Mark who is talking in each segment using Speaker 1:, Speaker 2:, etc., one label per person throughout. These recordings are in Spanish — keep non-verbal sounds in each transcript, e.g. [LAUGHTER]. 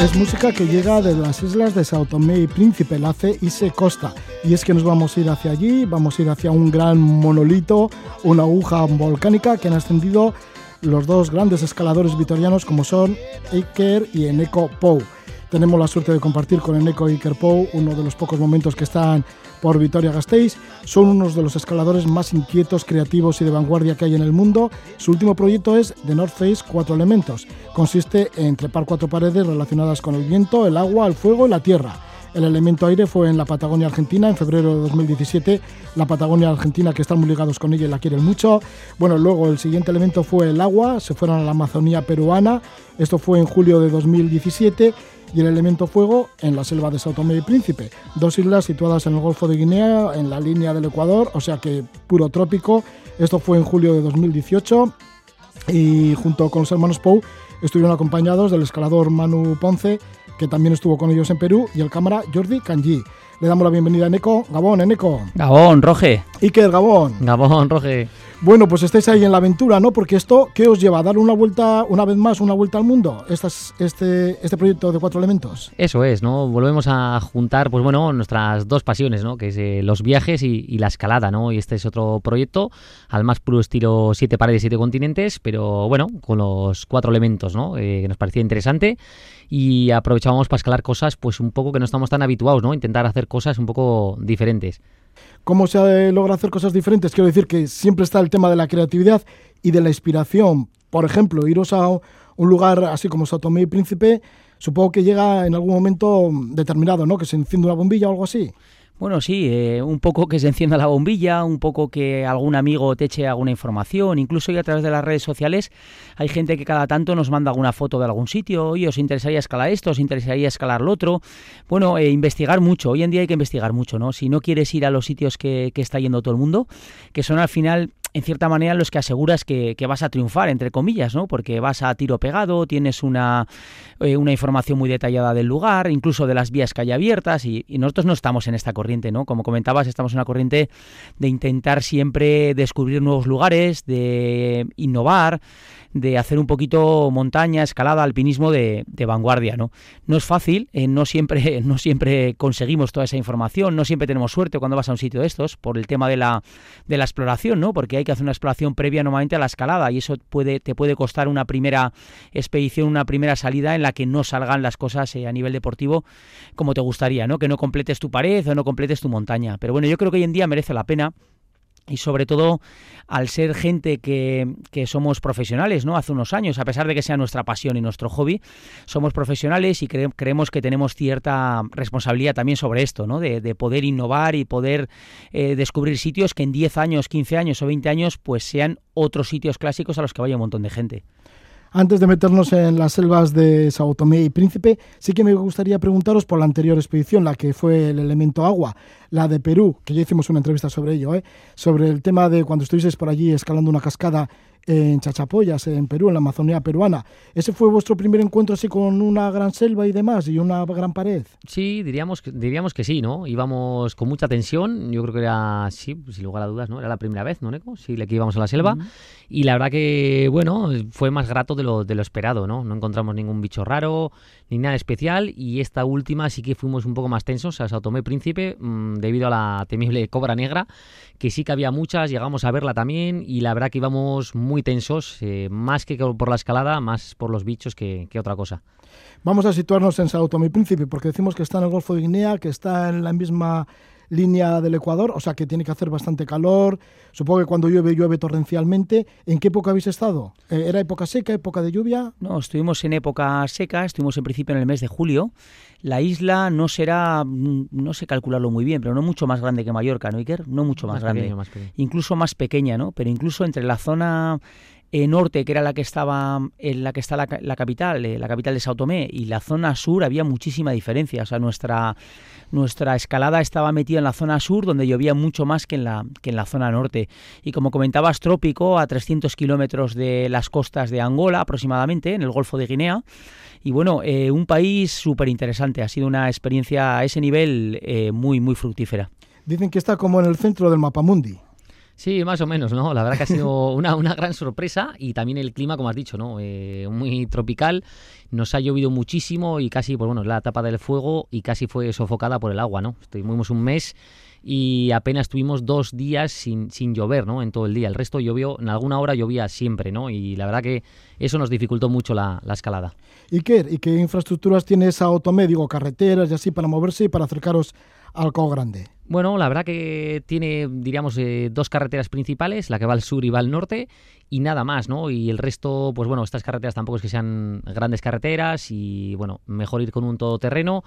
Speaker 1: Es música que llega de las islas de Sao Tomé y Príncipe, la hace Ise Costa. Y es que nos vamos a ir hacia allí, vamos a ir hacia un gran monolito, una aguja volcánica que han ascendido los dos grandes escaladores vitorianos como son Iker y Eneko Pou. Tenemos la suerte de compartir con Eneko y Iker Pou uno de los pocos momentos que están por Vitoria-Gasteiz. Son unos de los escaladores más inquietos, creativos y de vanguardia que hay en el mundo. Su último proyecto es The North Face Cuatro Elementos. Consiste en trepar cuatro paredes relacionadas con el viento, el agua, el fuego y la tierra. El elemento aire fue en la Patagonia Argentina en febrero de 2017. La Patagonia Argentina, que están muy ligados con ella y la quieren mucho. Bueno, luego el siguiente elemento fue el agua. Se fueron a la Amazonía peruana. Esto fue en julio de 2017. Y el elemento fuego en la selva de Sao Tomé y Príncipe. Dos islas situadas en el Golfo de Guinea, en la línea del Ecuador, o sea que puro trópico. Esto fue en julio de 2018. Y junto con los hermanos Pou estuvieron acompañados del escalador Manu Ponce, que también estuvo con ellos en Perú, y el cámara Jordi Kanji. Le damos la bienvenida a Eneco. Gabón, Eneco.
Speaker 2: Gabón, Roge.
Speaker 1: Iker, Gabón.
Speaker 2: Gabón, Roge.
Speaker 1: Bueno, pues estáis ahí en la aventura, ¿no? Porque esto, ¿qué os lleva? ¿A dar una vuelta, una vez más, una vuelta al mundo? Estas- este, este proyecto de cuatro elementos.
Speaker 2: Eso es, ¿no? Volvemos a juntar, pues bueno, nuestras dos pasiones, ¿no? Que es eh, los viajes y, la escalada, ¿no? Y este es otro proyecto al más puro estilo siete paredes, siete continentes, pero bueno, con los cuatro elementos, ¿no? Eh, que nos parecía interesante y aprovechábamos para escalar cosas, pues un poco que no estamos tan habituados, ¿no? Intentar hacer cosas un poco diferentes.
Speaker 1: ¿Cómo se logra hacer cosas diferentes? Quiero decir que siempre está el tema de la creatividad y de la inspiración. Por ejemplo, iros a un lugar así como Sao Tomé y Príncipe, supongo que llega en algún momento determinado, ¿no? Que se enciende una bombilla o algo así.
Speaker 2: Bueno, sí, eh, un poco que se encienda la bombilla, un poco que algún amigo te eche alguna información, incluso y a través de las redes sociales hay gente que cada tanto nos manda alguna foto de algún sitio, oye, os interesaría escalar esto, os interesaría escalar lo otro. Bueno, eh, investigar mucho, hoy en día hay que investigar mucho, ¿no? Si no quieres ir a los sitios que, que está yendo todo el mundo, que son al final en cierta manera los que aseguras que, que, vas a triunfar, entre comillas, ¿no? Porque vas a tiro pegado, tienes una, eh, una información muy detallada del lugar, incluso de las vías que hay abiertas, y, nosotros no estamos en esta corriente, ¿no? Como comentabas, estamos en una corriente de intentar siempre descubrir nuevos lugares, de innovar, de hacer un poquito montaña, escalada, alpinismo de, de vanguardia, ¿no? No es fácil, eh, no, siempre, [LAUGHS] no siempre conseguimos toda esa información, no siempre tenemos suerte cuando vas a un sitio de estos, por el tema de la, de la exploración, ¿no? Porque hay que hacer una exploración previa normalmente a la escalada y eso puede, te puede costar una primera expedición, una primera salida en la que no salgan las cosas eh, a nivel deportivo como te gustaría, ¿no? Que no completes tu pared o no completes tu montaña. Pero bueno, yo creo que hoy en día merece la pena y sobre todo al ser gente que, que, somos profesionales, ¿no? Hace unos años, a pesar de que sea nuestra pasión y nuestro hobby, somos profesionales y cre creemos que tenemos cierta responsabilidad también sobre esto, ¿no? De, de poder innovar y poder eh, descubrir sitios que en 10 años, 15 años o 20 años pues sean otros sitios clásicos a los que vaya un montón de gente.
Speaker 1: Antes de meternos en las selvas de Sao Tomé y Príncipe, sí que me gustaría preguntaros por la anterior expedición, la que fue el elemento agua, la de Perú, que ya hicimos una entrevista sobre ello, ¿eh? sobre el tema de cuando estuvisteis por allí escalando una cascada en Chachapoyas, en Perú, en la Amazonía peruana. ¿Ese fue vuestro primer encuentro así con una gran selva y demás, y una gran pared?
Speaker 2: Sí, diríamos, diríamos que sí, ¿no? Íbamos con mucha tensión, yo creo que era, sí, sin lugar a dudas, ¿no? Era la primera vez, ¿no, Neko? Sí, que íbamos a la selva. Uh -huh. Y la verdad que, bueno, fue más grato de lo, de lo esperado, ¿no? No encontramos ningún bicho raro, ni nada especial, y esta última sí que fuimos un poco más tensos, a Sao Tomé Príncipe, mmm, debido a la temible cobra negra, que sí que había muchas, llegamos a verla también, y la verdad que íbamos muy tensos, eh, más que por la escalada, más por los bichos que, que, otra cosa.
Speaker 1: Vamos a situarnos en Sao Tomé y Príncipe, porque decimos que está en el Golfo de Guinea, que está en la misma línea del Ecuador, o sea que tiene que hacer bastante calor. Supongo que cuando llueve, llueve torrencialmente. ¿En qué época habéis estado? Eh, ¿Era época seca, época de lluvia?
Speaker 2: No, estuvimos en época seca, estuvimos en principio en el mes de julio. La isla no será, no sé calcularlo muy bien, pero no mucho más grande que Mallorca, ¿no, Iker? No mucho más, más grande. Pequeño, más pequeño. Incluso más pequeña, ¿no? Pero incluso entre la zona eh, norte, que era la que estaba en la que está la, capital, eh, la capital de Sao Tomé, y la zona sur había muchísima diferencia. O nuestra nuestra escalada estaba metida en la zona sur, donde llovía mucho más que en la, que en la zona norte. Y como comentabas, trópico, a 300 kilómetros de las costas de Angola aproximadamente, en el Golfo de Guinea. Y bueno, eh, un país súper interesante. Ha sido una experiencia a ese nivel eh, muy, muy fructífera.
Speaker 1: Dicen que está como en el centro del mapamundi.
Speaker 3: Sí, más o menos, ¿no? La verdad que ha sido [LAUGHS] una, una gran sorpresa y también el clima, como has dicho, ¿no? Eh, muy tropical. Nos ha llovido muchísimo y casi, pues bueno, la tapa del fuego y casi fue sofocada por el agua, ¿no? Estuvimos un mes y apenas tuvimos dos días sin, sin llover, ¿no? En todo el día. El resto llovió, en alguna hora llovía siempre, ¿no? Y la verdad que eso nos dificultó mucho la, la escalada.
Speaker 1: ¿Y qué, ¿Y qué infraestructuras tiene Sao Tomé? Digo, carreteras y así para moverse y para acercaros al Grande.
Speaker 3: Bueno, la verdad que tiene, diríamos, eh, dos carreteras principales, la que va al sur y va al norte, y nada más, ¿no? Y el resto, pues bueno, estas carreteras tampoco es que sean grandes carreteras y, bueno, mejor ir con un todoterreno.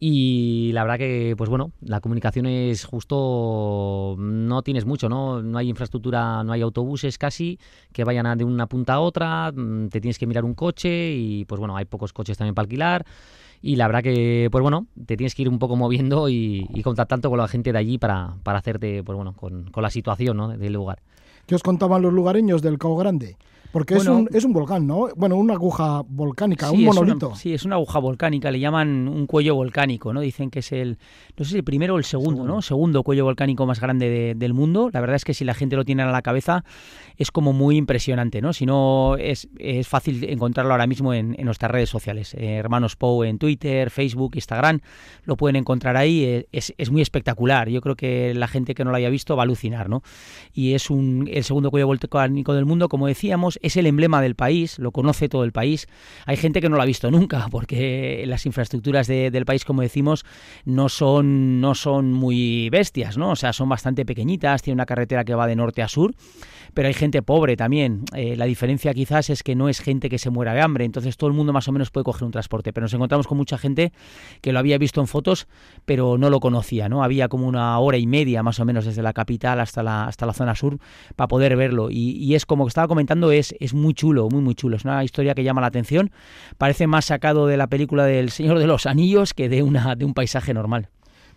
Speaker 3: Y la verdad que, pues bueno, la comunicación es justo, no tienes mucho, ¿no? No hay infraestructura, no hay autobuses casi que vayan de una punta a otra, mm, te tienes que mirar un coche y, pues bueno, hay pocos coches también para alquilar. Y la verdad que, pues bueno, te tienes que ir un poco moviendo y, y contactando con la gente de allí para, para hacerte, pues bueno, con, con la situación ¿no? del lugar.
Speaker 1: ¿Qué os contaban los lugareños del Cao Grande? Porque
Speaker 2: Bueno.
Speaker 1: es, un, es un volcán, ¿no? Bueno, una aguja volcánica, un
Speaker 2: es una-
Speaker 1: monolito.
Speaker 2: sí, es una aguja volcánica, le llaman un cuello volcánico, ¿no? Dicen que es el, no sé si el primero o el segundo, ¿no? Segundo cuello volcánico más grande de- del mundo. La verdad es que si la gente lo tiene a la cabeza es como muy impresionante, ¿no? Si no, es, es fácil encontrarlo ahora mismo en, en nuestras redes sociales. Eh, Hermanos Pou en Twitter, Facebook, Instagram, lo pueden encontrar ahí. Eh, es, es muy espectacular. Yo creo que la gente que no lo haya visto va a alucinar, ¿no? Y es un, el segundo cuello volcánico del mundo, como decíamos, es el emblema del país, lo conoce todo el país. Hay gente que no lo ha visto nunca, [LAUGHS] porque las infraestructuras de- del país, como decimos, no son, no son muy bestias, ¿no? O sea, son bastante pequeñitas, tiene una carretera que va de norte a sur, pero hay gente pobre también. Eh, la diferencia quizás es que no es gente que se muera de hambre, entonces todo el mundo más o menos puede coger un transporte, pero nos encontramos con mucha gente que lo había visto en fotos, pero no lo conocía, ¿no? Había como una hora y media más o menos desde la capital hasta la, hasta la zona sur para poder verlo. Y, y es como que estaba comentando, es, es muy chulo, muy, muy chulo. Es una historia que llama la atención. Parece más sacado de la película del Señor de los Anillos que de, una, de un paisaje normal.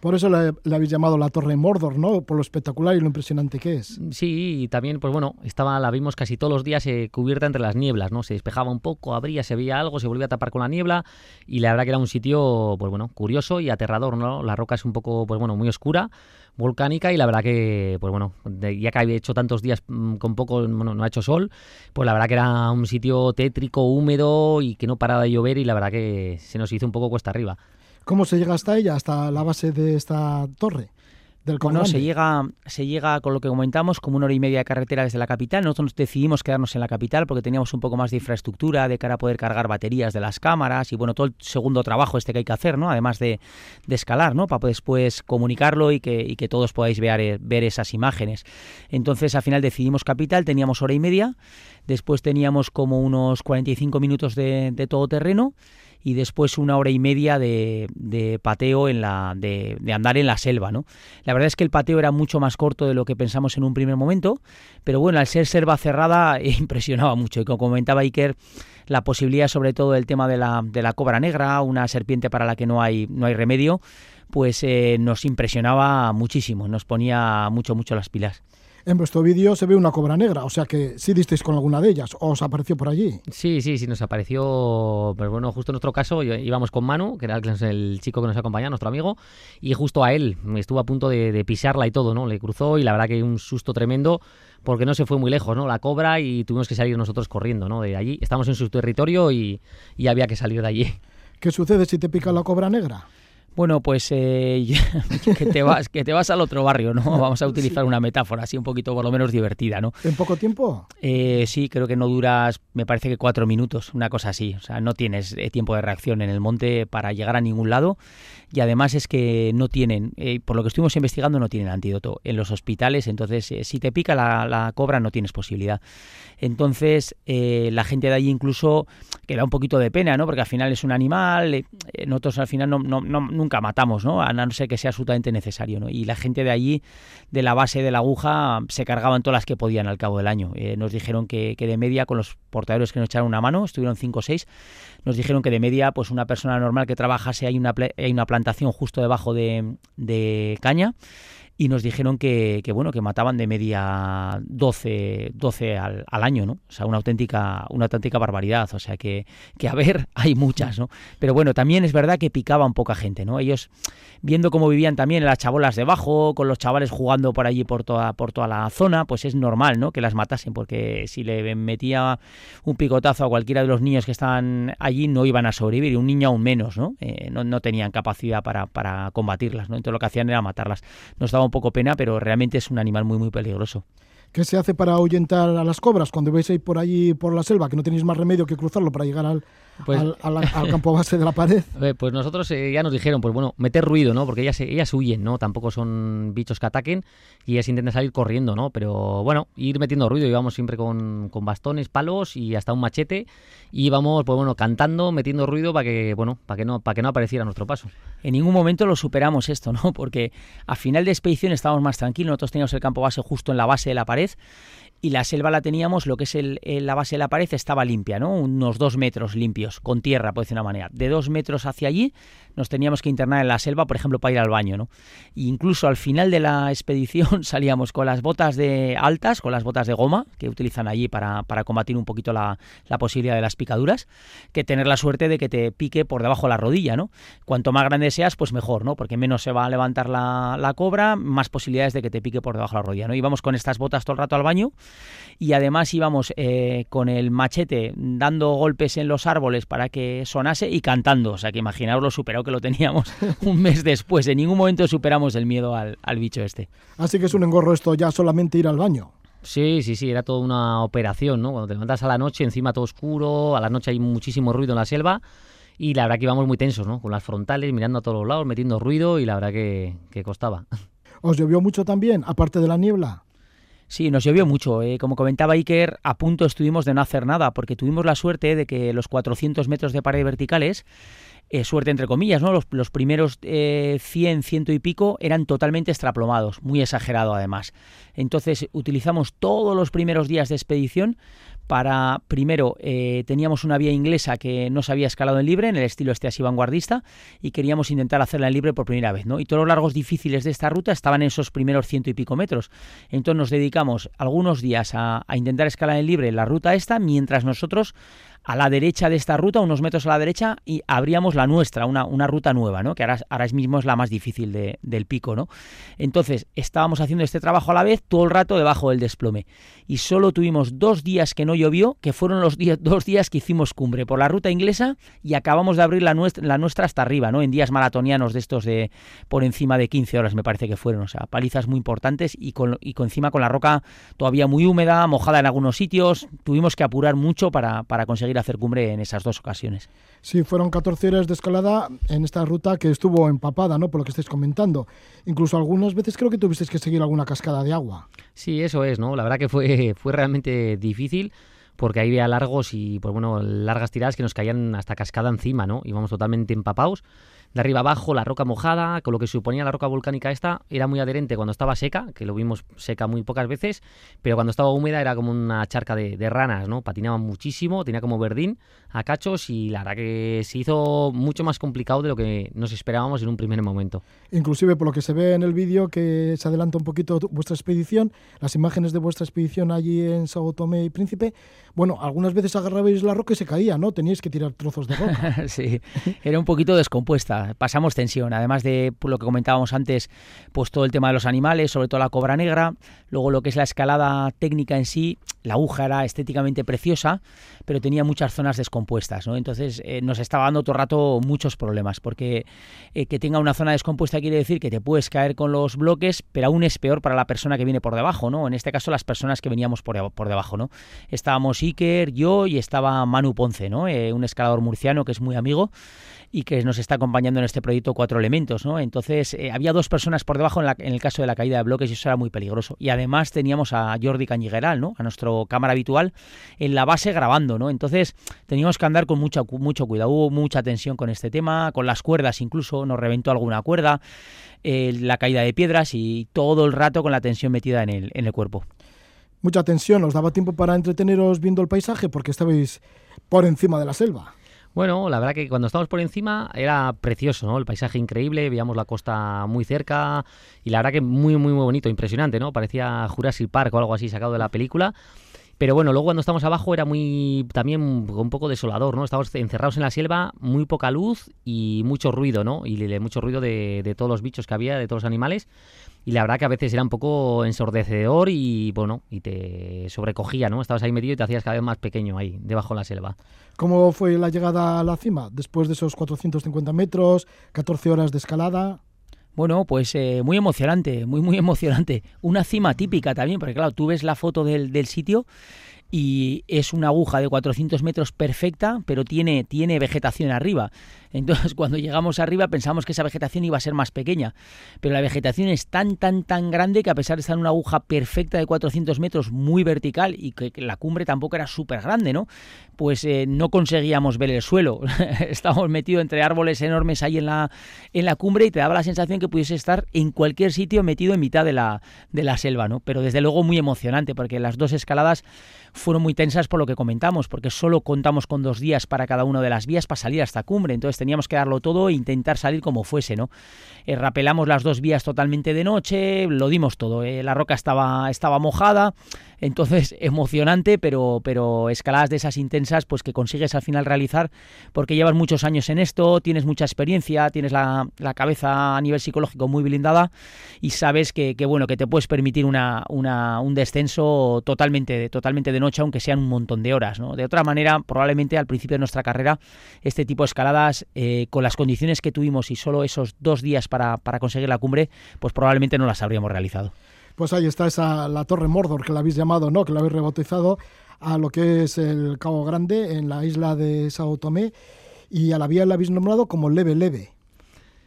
Speaker 1: Por eso le, le habéis llamado la Torre Mordor, ¿no? Por lo espectacular y lo impresionante que es.
Speaker 3: Sí, y también, pues bueno, estaba, la vimos casi todos los días eh, cubierta entre las nieblas, ¿no? Se despejaba un poco, abría, se veía algo, se volvía a tapar con la niebla y la verdad que era un sitio, pues bueno, curioso y aterrador, ¿no? La roca es un poco, pues bueno, muy oscura, volcánica y la verdad que, pues bueno, ya que había hecho tantos días mm, con poco, no ha hecho sol, pues la verdad que era un sitio tétrico, húmedo y que no paraba de llover y la verdad que se nos hizo un poco cuesta arriba.
Speaker 1: ¿Cómo se llega hasta ella, hasta la base de esta torre? Del
Speaker 2: Bueno, se llega, se llega con lo que comentamos, como una hora y media de carretera desde la capital. Nosotros decidimos quedarnos en la capital porque teníamos un poco más de infraestructura de cara a poder cargar baterías de las cámaras y bueno, todo el segundo trabajo este que hay que hacer, ¿no? Además de, de escalar, ¿no? Para después comunicarlo y que, y que todos podáis ver, eh, ver esas imágenes. Entonces, al final decidimos capital, teníamos hora y media, después teníamos como unos 45 minutos de, de todo terreno y después una hora y media de, de pateo en la de, de andar en la selva, ¿no? La verdad es que el pateo era mucho más corto de lo que pensamos en un primer momento, pero bueno, al ser selva cerrada [LAUGHS] impresionaba mucho y como comentaba Iker, la posibilidad sobre todo del tema de la, de la cobra negra, una serpiente para la que no hay, no hay remedio, pues eh, nos impresionaba muchísimo, nos ponía mucho, mucho las pilas.
Speaker 1: En vuestro vídeo se ve una cobra negra, o sea que sí disteis con alguna de ellas, o os apareció por allí.
Speaker 3: Sí, sí, sí, nos apareció, pues bueno, justo en nuestro caso íbamos con Manu, que era el, el chico que nos acompañaba, nuestro amigo, y justo a él estuvo a punto de, de pisarla y todo, ¿no? Le cruzó y la verdad que un susto tremendo porque no se fue muy lejos, ¿no? La cobra y tuvimos que salir nosotros corriendo, ¿no? De allí, estamos en su territorio y, y había que salir de allí.
Speaker 1: ¿Qué sucede si te pica la cobra negra?
Speaker 2: Bueno, pues eh, [LAUGHS] que, te vas, que te vas al otro barrio, ¿no? [LAUGHS] Vamos a utilizar una metáfora así un poquito por lo menos divertida, ¿no?
Speaker 1: ¿En poco tiempo?
Speaker 2: Eh, sí, creo que no duras, me parece que cuatro minutos, una cosa así. O sea, no tienes eh, tiempo de reacción en el monte para llegar a ningún lado. Y además es que no tienen, eh, por lo que estuvimos investigando, no tienen antídoto en los hospitales. Entonces, eh, si te pica la, la cobra, no tienes posibilidad. Entonces, eh, la gente de allí incluso que da un poquito de pena, ¿no? Porque al final es un animal. nosotros al final no, no- no- nunca matamos, ¿no? A no ser que sea absolutamente necesario, ¿no? Y la gente de allí, de la base de la aguja, se cargaban todas las que podían al cabo del año. Eh, nos dijeron que, de media, con los portadores que nos echaron una mano, estuvieron 5 o 6, nos dijeron que de media, pues una persona normal que trabajase, hay una, hay una plantación justo debajo de, de caña, y nos dijeron que, que, bueno que mataban de media 12, 12 al, al, año, ¿no? O sea, una auténtica, una auténtica barbaridad. O sea que, que a ver, [LAUGHS] hay muchas, ¿no? Pero bueno, también es verdad que picaban poca gente, ¿no? Ellos viendo cómo vivían también las chabolas debajo, con los chavales jugando por allí por toda, por toda la zona, pues es normal, ¿no? Que las matasen, porque si le metía un picotazo a cualquiera de los niños que estaban allí, no iban a sobrevivir, un niño aún menos, ¿no? Eh, no, no, tenían capacidad para, para combatirlas, ¿no? Entonces lo que hacían era matarlas. Nos daba un poco pena, pero realmente es un animal muy, muy peligroso.
Speaker 1: ¿Qué se hace para ahuyentar a las cobras cuando vais a ir por allí por la selva, que no tenéis más remedio que cruzarlo para llegar al, pues, al, al, al, campo base de la pared? [LAUGHS]
Speaker 3: Pues nosotros eh, ya nos dijeron, pues bueno, meter ruido, ¿no? Porque ellas, ellas huyen, ¿no? Tampoco son bichos que ataquen y ellas intentan salir corriendo, ¿no? Pero bueno, ir metiendo ruido, íbamos siempre con, con bastones, palos y hasta un machete y íbamos, pues bueno, cantando, metiendo ruido para que, bueno, para que no, para que no apareciera nuestro paso.
Speaker 2: En ningún momento lo superamos esto, ¿no? [LAUGHS] Porque a final de expedición estábamos más tranquilos, nosotros teníamos el campo base justo en la base de la pared y la selva la teníamos, lo que es el, la base de la pared estaba limpia, ¿no? Unos dos metros limpios, con tierra, por decir una manera. De dos metros hacia allí nos teníamos que internar en la selva, por ejemplo, para ir al baño, ¿no? E incluso al final de la expedición [LAUGHS] salíamos con las botas de altas, con las botas de goma, que utilizan allí para, para combatir un poquito la, la, posibilidad de las picaduras, que tener la suerte de que te pique por debajo de la rodilla, ¿no? Cuanto más grande seas, pues mejor, ¿no? Porque menos se va a levantar la, la cobra, más posibilidades de que te pique por debajo de la rodilla, ¿no? Íbamos con estas botas todo el rato al baño y además íbamos eh, con el machete dando golpes en los árboles para que sonase y cantando. O sea que imaginaos lo superado que lo teníamos [LAUGHS] un mes después. En ningún momento superamos el miedo al, al bicho este.
Speaker 1: Así que es un engorro esto ya solamente ir al baño.
Speaker 3: Sí, sí, sí, era toda una operación, ¿no? Cuando te levantas a la noche, encima todo oscuro, a la noche hay muchísimo ruido en la selva y la verdad que íbamos muy tensos, ¿no? Con las frontales, mirando a todos los lados, metiendo ruido y la verdad que, que costaba.
Speaker 1: ¿Os llovió mucho también, aparte de la niebla?
Speaker 2: Sí, nos llovió mucho. Eh. Como comentaba Iker, a punto estuvimos de no hacer nada, porque tuvimos la suerte de que los 400 metros de pared verticales, eh, suerte entre comillas, ¿no? Los, primeros eh, 100, ciento y pico eran totalmente extraplomados, muy exagerado además. Entonces utilizamos todos los primeros días de expedición para, primero, eh, teníamos una vía inglesa que no se había escalado en libre, en el estilo este así vanguardista, y queríamos intentar hacerla en libre por primera vez, ¿no? Y todos los largos difíciles de esta ruta estaban en esos primeros ciento y pico metros. Entonces nos dedicamos algunos días a, a intentar escalar en libre la ruta esta, mientras nosotros a la derecha de esta ruta, unos metros a la derecha, y abríamos la nuestra, una, una ruta nueva, ¿no? que ahora, ahora, mismo es la más difícil de, del pico. ¿no? Entonces, estábamos haciendo este trabajo a la vez todo el rato debajo del desplome. Y solo tuvimos dos días que no llovió, que fueron los días, [LAUGHS] dos días que hicimos cumbre por la ruta inglesa y acabamos de abrir la nuestra, la nuestra hasta arriba, ¿no? en días maratonianos de estos de por encima de 15 horas, me parece que fueron. O sea, palizas muy importantes y con, y con encima con la roca todavía muy húmeda, mojada en algunos sitios. Tuvimos que apurar mucho para, para conseguir hacer cumbre en esas dos ocasiones.
Speaker 1: Sí, fueron 14 horas de escalada en esta ruta que estuvo empapada, ¿no? Por lo que estáis comentando. Incluso algunas veces creo que tuvisteis que seguir alguna cascada de agua.
Speaker 3: Sí, eso es, ¿no? La verdad que fue, fue realmente difícil porque ahí había largos y, pues bueno, largas tiradas que nos caían hasta cascada encima, ¿no? Íbamos totalmente empapados de arriba abajo, la roca mojada, con lo que suponía la roca volcánica esta, era muy adherente cuando estaba seca, que lo vimos seca muy pocas veces, pero cuando estaba húmeda era como una charca de, de ranas, ¿no? Patinaba muchísimo, tenía como verdín a cachos y la verdad que se hizo mucho más complicado de lo que nos esperábamos en un primer momento.
Speaker 1: Inclusive por lo que se ve en el vídeo que se adelanta un poquito vuestra expedición, las imágenes de vuestra expedición allí en Sao Tomé y Príncipe, bueno, algunas veces agarrabais la roca y se caía, ¿no? Teníais que tirar trozos de roca. [LAUGHS]
Speaker 2: sí, era un poquito descompuesta pasamos tensión, además de lo que comentábamos antes, pues todo el tema de los animales, sobre todo la cobra negra, luego lo que es la escalada técnica en sí, la aguja era estéticamente preciosa, pero tenía muchas zonas descompuestas, ¿no? Entonces eh, nos estaba dando todo el rato muchos problemas, porque eh, que tenga una zona descompuesta quiere decir que te puedes caer con los bloques, pero aún es peor para la persona que viene por debajo, ¿no? En este caso las personas que veníamos por, por debajo, ¿no? Estábamos Iker, yo y estaba Manu Ponce, ¿no? Eh, un escalador murciano que es muy amigo y que nos está acompañando en este proyecto cuatro elementos, ¿no? Entonces eh, había dos personas por debajo en, la- en el caso de la caída de bloques y eso era muy peligroso. Y además teníamos a Jordi Cañigueral, ¿no? A nuestro cámara habitual en la base grabando, ¿no? Entonces teníamos que andar con mucha, cu- mucho cuidado. Hubo mucha tensión con este tema, con las cuerdas incluso, nos reventó alguna cuerda, eh, la caída de piedras y todo el rato con la tensión metida en el, en el cuerpo.
Speaker 1: Mucha tensión, ¿os daba tiempo para entreteneros viendo el paisaje? Porque estabais por encima de la selva.
Speaker 3: Bueno, la verdad que cuando estábamos por encima era precioso, ¿no? El paisaje increíble, veíamos la costa muy cerca y la verdad que muy, muy, muy bonito, impresionante, ¿no? Parecía Jurassic Park o algo así sacado de la película. Pero bueno, luego cuando estamos abajo era muy también un poco desolador, ¿no? Estábamos encerrados en la selva, muy poca luz y mucho ruido, ¿no? Y mucho ruido de, de todos los bichos que había, de todos los animales. Y la verdad que a veces era un poco ensordecedor y bueno, y te sobrecogía, ¿no? Estabas ahí metido y te hacías cada vez más pequeño ahí, debajo de la selva.
Speaker 1: ¿Cómo fue la llegada a la cima? Después de esos 450 metros, 14 horas de escalada.
Speaker 2: Bueno, pues eh, muy emocionante, muy, muy [LAUGHS] emocionante. Una cima típica también, porque claro, tú ves la foto del, del sitio y es una aguja de 400 metros perfecta, pero tiene, tiene vegetación arriba. Entonces, [LAUGHS] cuando llegamos arriba pensamos que esa vegetación iba a ser más pequeña, pero la vegetación es tan, tan, tan grande que a pesar de estar en una aguja perfecta de 400 metros, muy vertical, y que, la cumbre tampoco era súper grande, ¿no? Pues eh, no conseguíamos ver el suelo. [LAUGHS] Estábamos metidos entre árboles enormes ahí en la, en la cumbre y te daba la sensación que pudiese estar en cualquier sitio metido en mitad de la, de la selva, ¿no? Pero desde luego muy emocionante, porque las dos escaladas fueron muy tensas por lo que comentamos, porque solo contamos con dos días para cada una de las vías para salir a esta cumbre, entonces teníamos que darlo todo e intentar salir como fuese, ¿no? Eh, rapelamos las dos vías totalmente de noche, lo dimos todo, eh, la roca estaba, estaba mojada, entonces emocionante, pero, pero escaladas de esas intensas, pues que consigues al final realizar, porque llevas muchos años en esto, tienes mucha experiencia, tienes la, la cabeza a nivel psicológico muy blindada y sabes que, que, bueno, que te puedes permitir una, una, un descenso totalmente, totalmente de noche, aunque sean un montón de horas, ¿no? De otra manera, probablemente al principio de nuestra carrera, este tipo de escaladas, eh, con las condiciones que tuvimos y solo esos dos días para, para conseguir la cumbre, pues probablemente no las habríamos realizado.
Speaker 1: Pues ahí está esa la Torre Mordor, que la habéis llamado, ¿no? Que la habéis rebautizado a lo que es el Cabo Grande en la isla de Sao Tomé y a la vía la habéis nombrado como Leve Leve.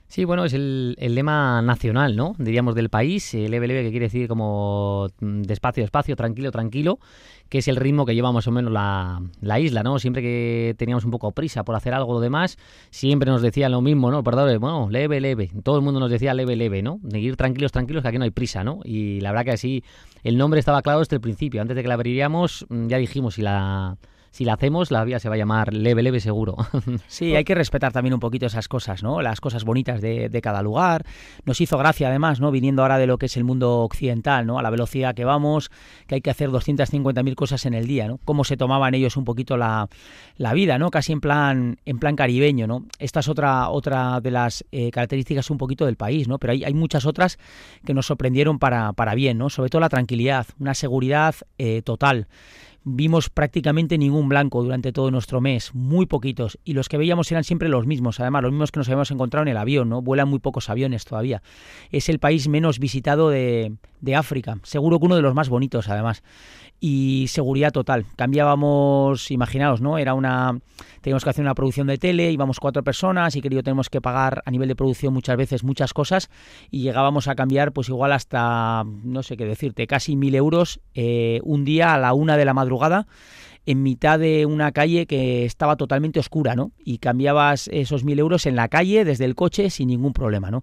Speaker 3: Sí, bueno, es el, el lema nacional, ¿no? Diríamos del país, eh, leve, leve, que quiere decir como mm, despacio, despacio, tranquilo, tranquilo, que es el ritmo que lleva más o menos la, la isla, ¿no? Siempre que teníamos un poco prisa por hacer algo o demás, siempre nos decían lo mismo, ¿no? Perdón, bueno, leve, leve. Todo el mundo nos decía leve, leve, ¿no? De ir tranquilos, tranquilos, que aquí no hay prisa, ¿no? Y la verdad que así el nombre estaba claro desde el principio. Antes de que la abriríamos, mm, ya dijimos si la si la hacemos, la vía se va a llamar leve, leve seguro. [LAUGHS]
Speaker 2: Sí, hay que respetar también un poquito esas cosas, ¿no? Las cosas bonitas de, de, cada lugar. Nos hizo gracia, además, ¿no? Viniendo ahora de lo que es el mundo occidental, ¿no? A la velocidad que vamos, que hay que hacer 250.000 cosas en el día, ¿no? Cómo se tomaban ellos un poquito la, la, vida, ¿no? Casi en plan, en plan caribeño, ¿no? Esta es otra, otra de las eh, características un poquito del país, ¿no? Pero hay, hay muchas otras que nos sorprendieron para, para bien, ¿no? Sobre todo la tranquilidad, una seguridad eh, total vimos prácticamente ningún blanco durante todo nuestro mes, muy poquitos, y los que veíamos eran siempre los mismos, además los mismos que nos habíamos encontrado en el avión, ¿no? Vuelan muy pocos aviones todavía. Es el país menos visitado de, de África, seguro que uno de los más bonitos además. Y seguridad total. Cambiábamos, imaginaos, ¿no? Era una. Teníamos que hacer una producción de tele, íbamos cuatro personas y querido tenemos que pagar a nivel de producción muchas veces muchas cosas y llegábamos a cambiar, pues igual hasta, no sé qué decirte, casi mil euros eh, un día a la una de la madrugada en mitad de una calle que estaba totalmente oscura, ¿no? Y cambiabas esos mil euros en la calle, desde el coche, sin ningún problema, ¿no?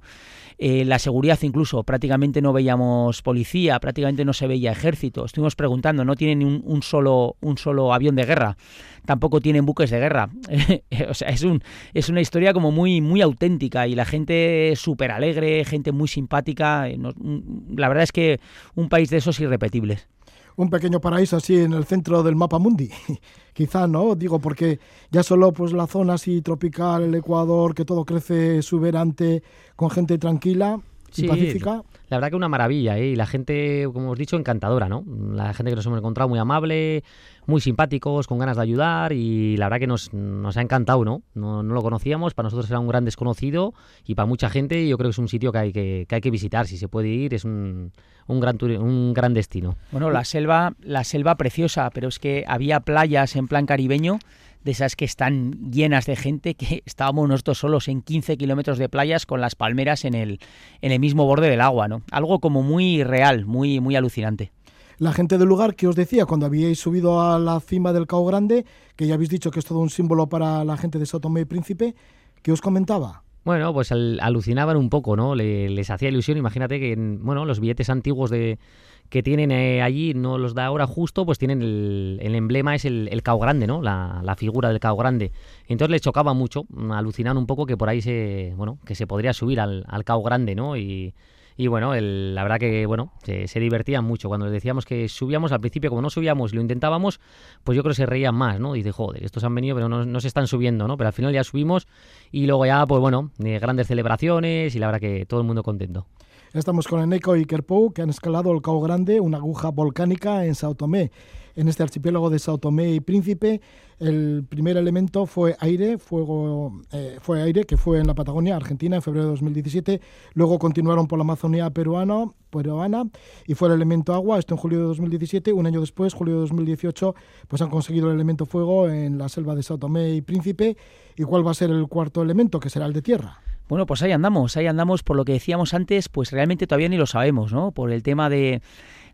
Speaker 2: Eh, la seguridad incluso, prácticamente no veíamos policía, prácticamente no se veía ejército. Estuvimos preguntando, no tienen un, un solo, un solo avión de guerra, tampoco tienen buques de guerra. [LAUGHS] o sea, es, un, es una historia como muy, muy auténtica y la gente súper alegre, gente muy simpática. La verdad es que un país de esos irrepetibles
Speaker 1: un pequeño paraíso así en el centro del mapa mundi. [LAUGHS] Quizá, ¿no? Digo, porque ya solo pues la zona así tropical, el Ecuador, que todo crece exuberante, con gente tranquila y
Speaker 3: sí,
Speaker 1: pacífica.
Speaker 3: La verdad que una maravilla, ¿eh? Y la gente, como hemos dicho, encantadora, ¿no? La gente que nos hemos encontrado muy amable, muy simpáticos, con ganas de ayudar y la verdad que nos, nos ha encantado, ¿no? ¿no? ¿no? lo conocíamos, para nosotros era un gran desconocido y para mucha gente yo creo que es un sitio que hay que, que hay que visitar, si se puede ir, es un, un gran un gran destino.
Speaker 2: Bueno, la selva, la selva preciosa, pero es que había playas en plan caribeño de esas que están llenas de gente, que [LAUGHS] estábamos nosotros solos en 15 kilómetros de playas con las palmeras en el, en el mismo borde del agua, ¿no? Algo como muy real, muy, muy alucinante.
Speaker 1: La gente del lugar que os decía cuando habíais subido a la cima del Cao Grande, que ya habéis dicho que es todo un símbolo para la gente de Sao Tomé y Príncipe, ¿qué os comentaba?
Speaker 3: Bueno, pues al- alucinaban un poco, ¿no? Le- les hacía ilusión. Imagínate que, bueno, los billetes antiguos de que tienen eh, allí, no los da ahora justo, pues tienen el, el emblema, es el, el Grande, ¿no? La, la figura del Cao Grande. Entonces les chocaba mucho, alucinaban un poco que por ahí se, bueno, que se podría subir al, al Cao Grande, ¿no? Y, bueno, el- la verdad que, bueno, se, divertían mucho. Cuando les decíamos que subíamos, al principio, como no subíamos y lo intentábamos, pues yo creo que se reían más, ¿no? Dice, joder, estos han venido, pero no, no se están subiendo, ¿no? Pero al final ya subimos y luego ya, pues bueno, eh, grandes celebraciones y la verdad que todo el mundo contento.
Speaker 1: Estamos con Eneco y Kerpou, que han escalado el Cao Grande, una aguja volcánica en Sao Tomé. En este archipiélago de Sao Tomé y Príncipe, el primer elemento fue aire, fuego, eh, fue aire, que fue en la Patagonia, Argentina, en febrero de 2017. Luego continuaron por la Amazonía peruana, peruana y fue el elemento agua, esto en julio de 2017. Un año después, julio de 2018, pues han conseguido el elemento fuego en la selva de Sao Tomé y Príncipe. ¿Y cuál va a ser el cuarto elemento, que será el de tierra?
Speaker 2: Bueno, pues ahí andamos, ahí andamos por lo que decíamos antes, pues realmente todavía ni lo sabemos, ¿no? Por el tema de,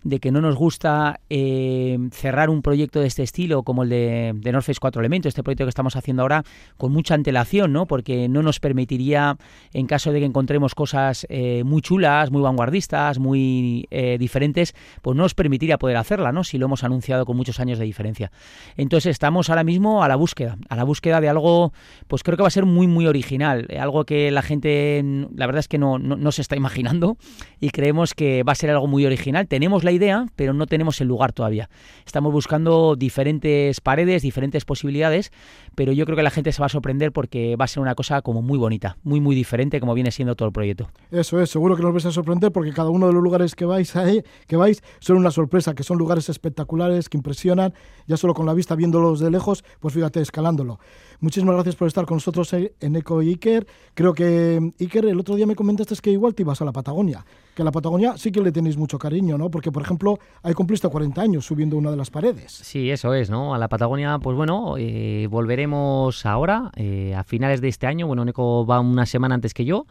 Speaker 2: de que no nos gusta eh, cerrar un proyecto de este estilo como el de, North Face 4 Elementos, este proyecto que estamos haciendo ahora, con mucha antelación, ¿no? Porque no nos permitiría, en caso de que encontremos cosas eh, muy chulas, muy vanguardistas, muy eh, diferentes, pues no nos permitiría poder hacerla, ¿no? Si lo hemos anunciado con muchos años de diferencia. Entonces estamos ahora mismo a la búsqueda, a la búsqueda de algo, pues creo que va a ser muy, muy original, algo que la gente, la verdad es que no, no, no se está imaginando y creemos que va a ser algo muy original. Tenemos la idea, pero no tenemos el lugar todavía. Estamos buscando diferentes paredes, diferentes posibilidades, pero yo creo que la gente se va a sorprender porque va a ser una cosa como muy bonita, muy, muy diferente como viene siendo todo el proyecto.
Speaker 1: Eso es, seguro que nos vais a sorprender porque cada uno de los lugares que vais ahí, que vais son una sorpresa, que son lugares espectaculares, que impresionan, ya solo con la vista viéndolos de lejos, pues fíjate, escalándolo. Muchísimas gracias por estar con nosotros eh, en Eco Iker. Creo que, Iker, el otro día me comentaste que igual te ibas a la Patagonia, que a la Patagonia sí que le tenéis mucho cariño, ¿no? Porque, por ejemplo, ahí cumpliste 40 años subiendo una de las paredes.
Speaker 3: Sí, eso es, ¿no? A la Patagonia, pues bueno, eh, volveremos ahora, eh, a finales de este año. Bueno, Neko va una semana antes que yo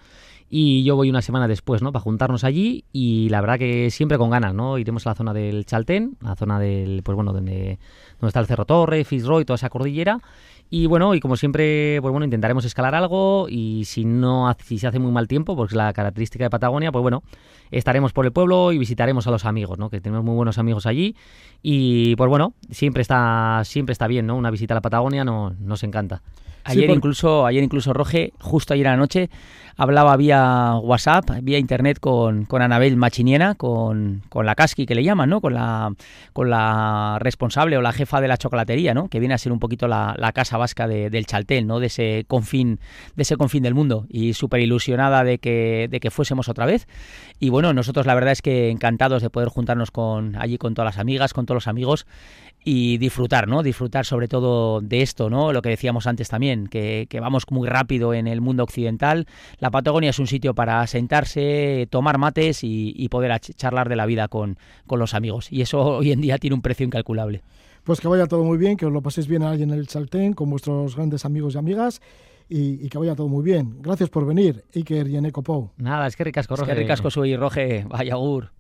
Speaker 3: y yo voy una semana después, ¿no? Para juntarnos allí y la verdad que siempre con ganas, ¿no? Iremos a la zona del Chaltén, la zona del, pues bueno, donde, donde está el Cerro Torre, Fitzroy, toda esa cordillera. Y bueno, y como siempre, pues bueno, intentaremos escalar algo y si no, si se hace muy mal tiempo, porque es la característica de Patagonia, pues bueno, estaremos por el pueblo y visitaremos a los amigos, ¿no? Que tenemos muy buenos amigos allí y pues bueno, siempre está, siempre está bien, ¿no? Una visita a la Patagonia no, nos encanta.
Speaker 2: Ayer
Speaker 1: por-
Speaker 2: incluso, ayer incluso Roge, justo ayer a la noche, hablaba vía WhatsApp, vía internet con, con Anabel Machiniena, con, con la Casqui que le llaman, ¿no? Con la, con la responsable o la jefa de la chocolatería, ¿no? Que viene a ser un poquito la, la casa vasca de- del Chaltel, ¿no? De ese confín, de ese confín del mundo. Y súper ilusionada de que, de que fuésemos otra vez. Y bueno, nosotros la verdad es que encantados de poder juntarnos con allí con todas las amigas, con todos los amigos y disfrutar, ¿no? Disfrutar sobre todo de esto, ¿no? Lo que decíamos antes también, que, vamos muy rápido en el mundo occidental. La Patagonia es un sitio para sentarse, tomar mates y, poder charlar de la vida con, con los amigos. Y eso [LAUGHS] hoy en día tiene un precio incalculable.
Speaker 1: Pues que vaya todo muy bien, que os lo paséis bien ahí en el Chaltén con vuestros grandes amigos y amigas y, y que vaya todo muy bien. Gracias por venir, Iker y Eneco Pou.
Speaker 3: Nada, es que ricasco,
Speaker 2: Es que ricasco soy Roge, vaya gur.